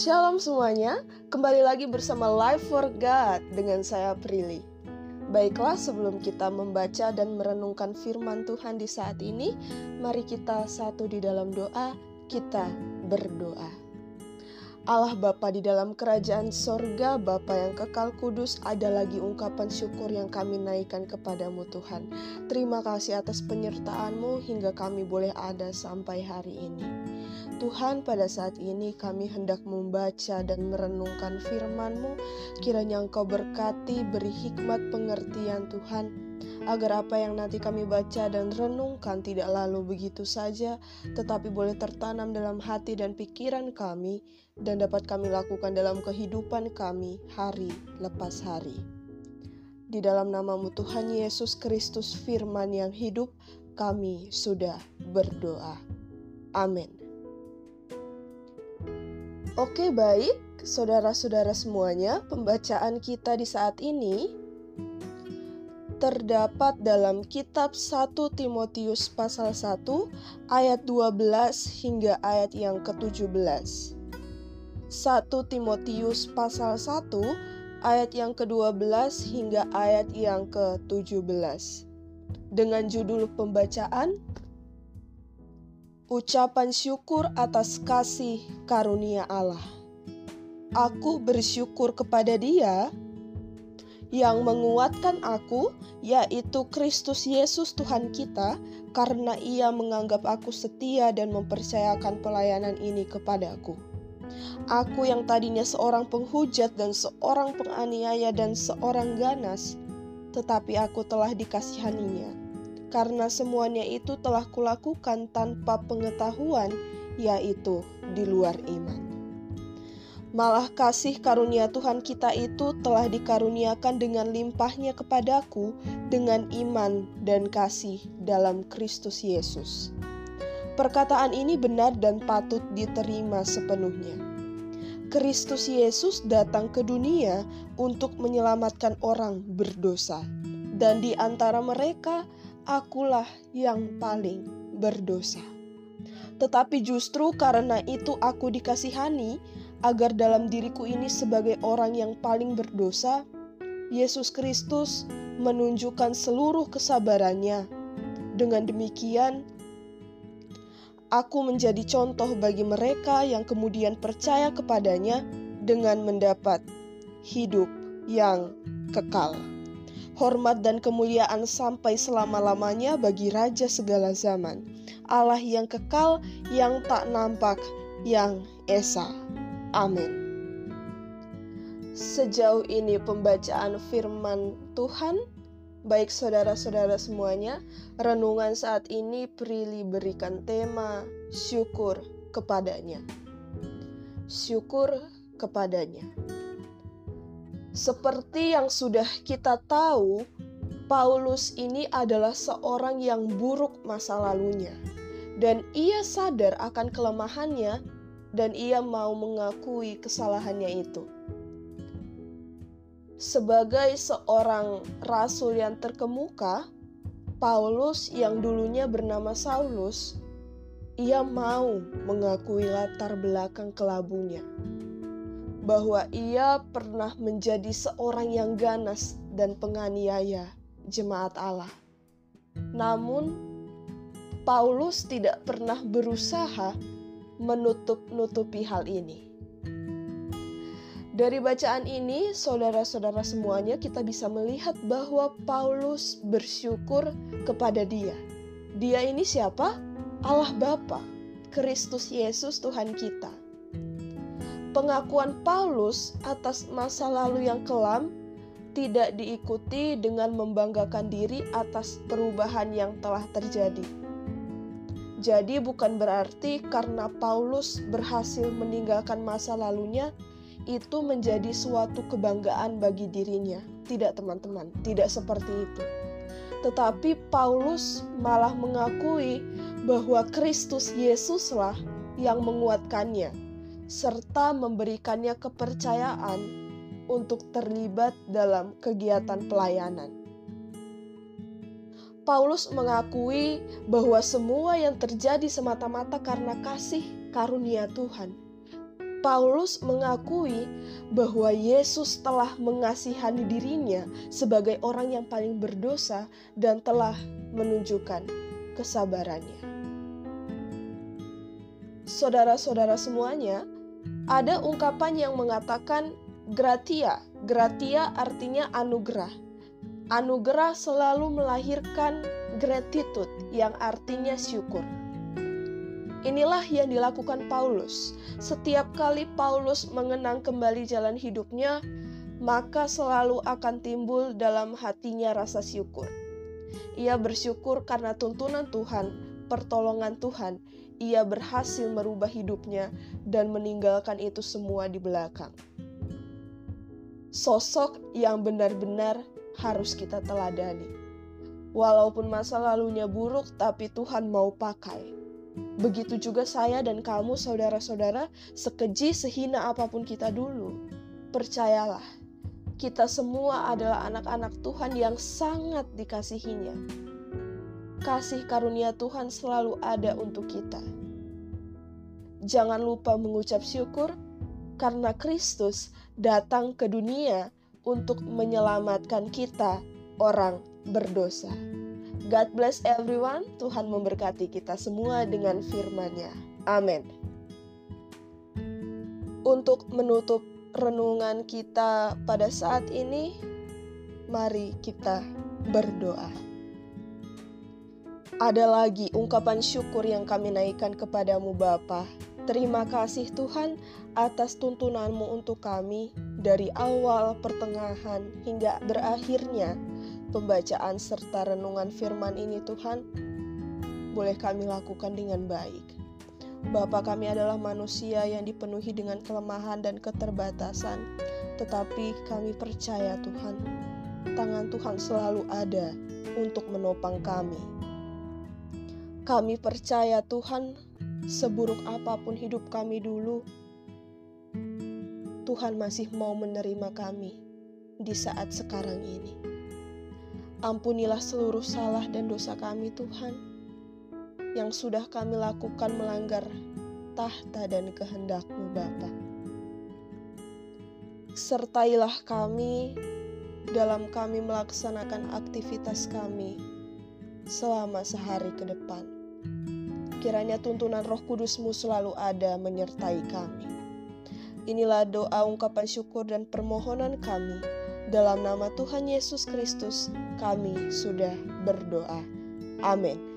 Shalom semuanya, kembali lagi bersama Life for God dengan saya Prilly. Baiklah, sebelum kita membaca dan merenungkan firman Tuhan di saat ini, mari kita satu di dalam doa, kita berdoa. Allah Bapa di dalam kerajaan sorga, Bapa yang kekal kudus, ada lagi ungkapan syukur yang kami naikkan kepadamu Tuhan. Terima kasih atas penyertaanmu hingga kami boleh ada sampai hari ini. Tuhan pada saat ini kami hendak membaca dan merenungkan firman-Mu, kiranya Engkau berkati, beri hikmat pengertian Tuhan, agar apa yang nanti kami baca dan renungkan tidak lalu begitu saja, tetapi boleh tertanam dalam hati dan pikiran kami, dan dapat kami lakukan dalam kehidupan kami hari lepas hari. Di dalam namamu Tuhan Yesus Kristus firman yang hidup, kami sudah berdoa. Amin. Oke baik, saudara-saudara semuanya, pembacaan kita di saat ini terdapat dalam kitab 1 Timotius pasal 1 ayat 12 hingga ayat yang ke-17. 1 Timotius pasal 1 ayat yang ke-12 hingga ayat yang ke-17. Dengan judul pembacaan Ucapan syukur atas kasih karunia Allah. Aku bersyukur kepada Dia yang menguatkan aku, yaitu Kristus Yesus Tuhan kita, karena Ia menganggap aku setia dan mempercayakan pelayanan ini kepadaku. Aku yang tadinya seorang penghujat dan seorang penganiaya dan seorang ganas, tetapi aku telah dikasihaninya. Karena semuanya itu telah kulakukan tanpa pengetahuan, yaitu di luar iman. Malah kasih karunia Tuhan kita itu telah dikaruniakan dengan limpahnya kepadaku dengan iman dan kasih dalam Kristus Yesus. Perkataan ini benar dan patut diterima sepenuhnya. Kristus Yesus datang ke dunia untuk menyelamatkan orang berdosa, dan di antara mereka akulah yang paling berdosa. Tetapi justru karena itu aku dikasihani, agar dalam diriku ini sebagai orang yang paling berdosa, Yesus Kristus menunjukkan seluruh kesabarannya. Dengan demikian, aku menjadi contoh bagi mereka yang kemudian percaya kepadanya dengan mendapat hidup yang kekal. Hormat dan kemuliaan sampai selama-lamanya bagi Raja segala zaman, Allah yang kekal, yang tak nampak, yang esa. Amin. Sejauh ini pembacaan firman Tuhan, baik saudara-saudara semuanya, renungan saat ini Prilly berikan tema syukur kepadanya. Syukur kepadanya. Seperti yang sudah kita tahu, Paulus ini adalah seorang yang buruk masa lalunya, dan ia sadar akan kelemahannya dan ia mau mengakui kesalahannya itu. Sebagai seorang rasul yang terkemuka, Paulus yang dulunya bernama Saulus, ia mau mengakui latar belakang kelabunya. Bahwa ia pernah menjadi seorang yang ganas dan penganiaya jemaat Allah. Namun, Paulus tidak pernah berusaha menutup-nutupi hal ini. Dari bacaan ini, saudara-saudara semuanya, kita bisa melihat bahwa Paulus bersyukur kepada Dia. Dia ini siapa? Allah Bapa, Kristus Yesus Tuhan kita. Pengakuan Paulus atas masa lalu yang kelam tidak diikuti dengan membanggakan diri atas perubahan yang telah terjadi jadi bukan berarti karena Paulus berhasil meninggalkan masa lalunya itu menjadi suatu kebanggaan bagi dirinya. Tidak teman-teman, tidak seperti itu. Tetapi Paulus malah mengakui bahwa Kristus Yesuslah yang menguatkannya serta memberikannya kepercayaan untuk terlibat dalam kegiatan pelayanan. Paulus mengakui bahwa semua yang terjadi semata-mata karena kasih karunia Tuhan. Paulus mengakui bahwa Yesus telah mengasihani dirinya sebagai orang yang paling berdosa dan telah menunjukkan kesabarannya. Saudara-saudara semuanya, ada ungkapan yang mengatakan gratia. Gratia artinya anugerah. Anugerah selalu melahirkan gratitude yang artinya syukur. Inilah yang dilakukan Paulus. Setiap kali Paulus mengenang kembali jalan hidupnya, maka selalu akan timbul dalam hatinya rasa syukur. Ia bersyukur karena tuntunan Tuhan, pertolongan Tuhan, ia berhasil merubah hidupnya dan meninggalkan itu semua di belakang. Sosok yang benar-benar harus kita teladani. Walaupun masa lalunya buruk, tapi Tuhan mau pakai Begitu juga saya dan kamu saudara-saudara, sekeji sehina apa pun kita dulu. Percayalah, kita semua adalah anak-anak Tuhan yang sangat dikasihinya. Kasih karunia Tuhan selalu ada untuk kita. Jangan lupa mengucap syukur karena Kristus datang ke dunia untuk menyelamatkan kita, orang berdosa. God bless everyone. Tuhan memberkati kita semua dengan firman-Nya. Amin. Untuk menutup renungan kita pada saat ini, mari kita berdoa. Ada lagi ungkapan syukur yang kami naikkan kepadamu Bapa. Terima kasih Tuhan atas tuntunanmu untuk kami dari awal, pertengahan, hingga berakhirnya pembacaan serta renungan firman ini Tuhan, boleh kami lakukan dengan baik. Bapa kami adalah manusia yang dipenuhi dengan kelemahan dan keterbatasan, tetapi kami percaya Tuhan, tangan Tuhan selalu ada untuk menopang kami. Kami percaya Tuhan, seburuk apa pun hidup kami dulu, Tuhan masih mau menerima kami di saat sekarang ini. Ampunilah seluruh salah dan dosa kami Tuhan, yang sudah kami lakukan melanggar tahta dan kehendak-Mu Bapa. Sertailah kami dalam kami melaksanakan aktivitas kami selama sehari ke depan. Kiranya tuntunan roh kudusmu selalu ada menyertai kami. Inilah doa ungkapan syukur dan permohonan kami dalam nama Tuhan Yesus Kristus, kami sudah berdoa. Amin.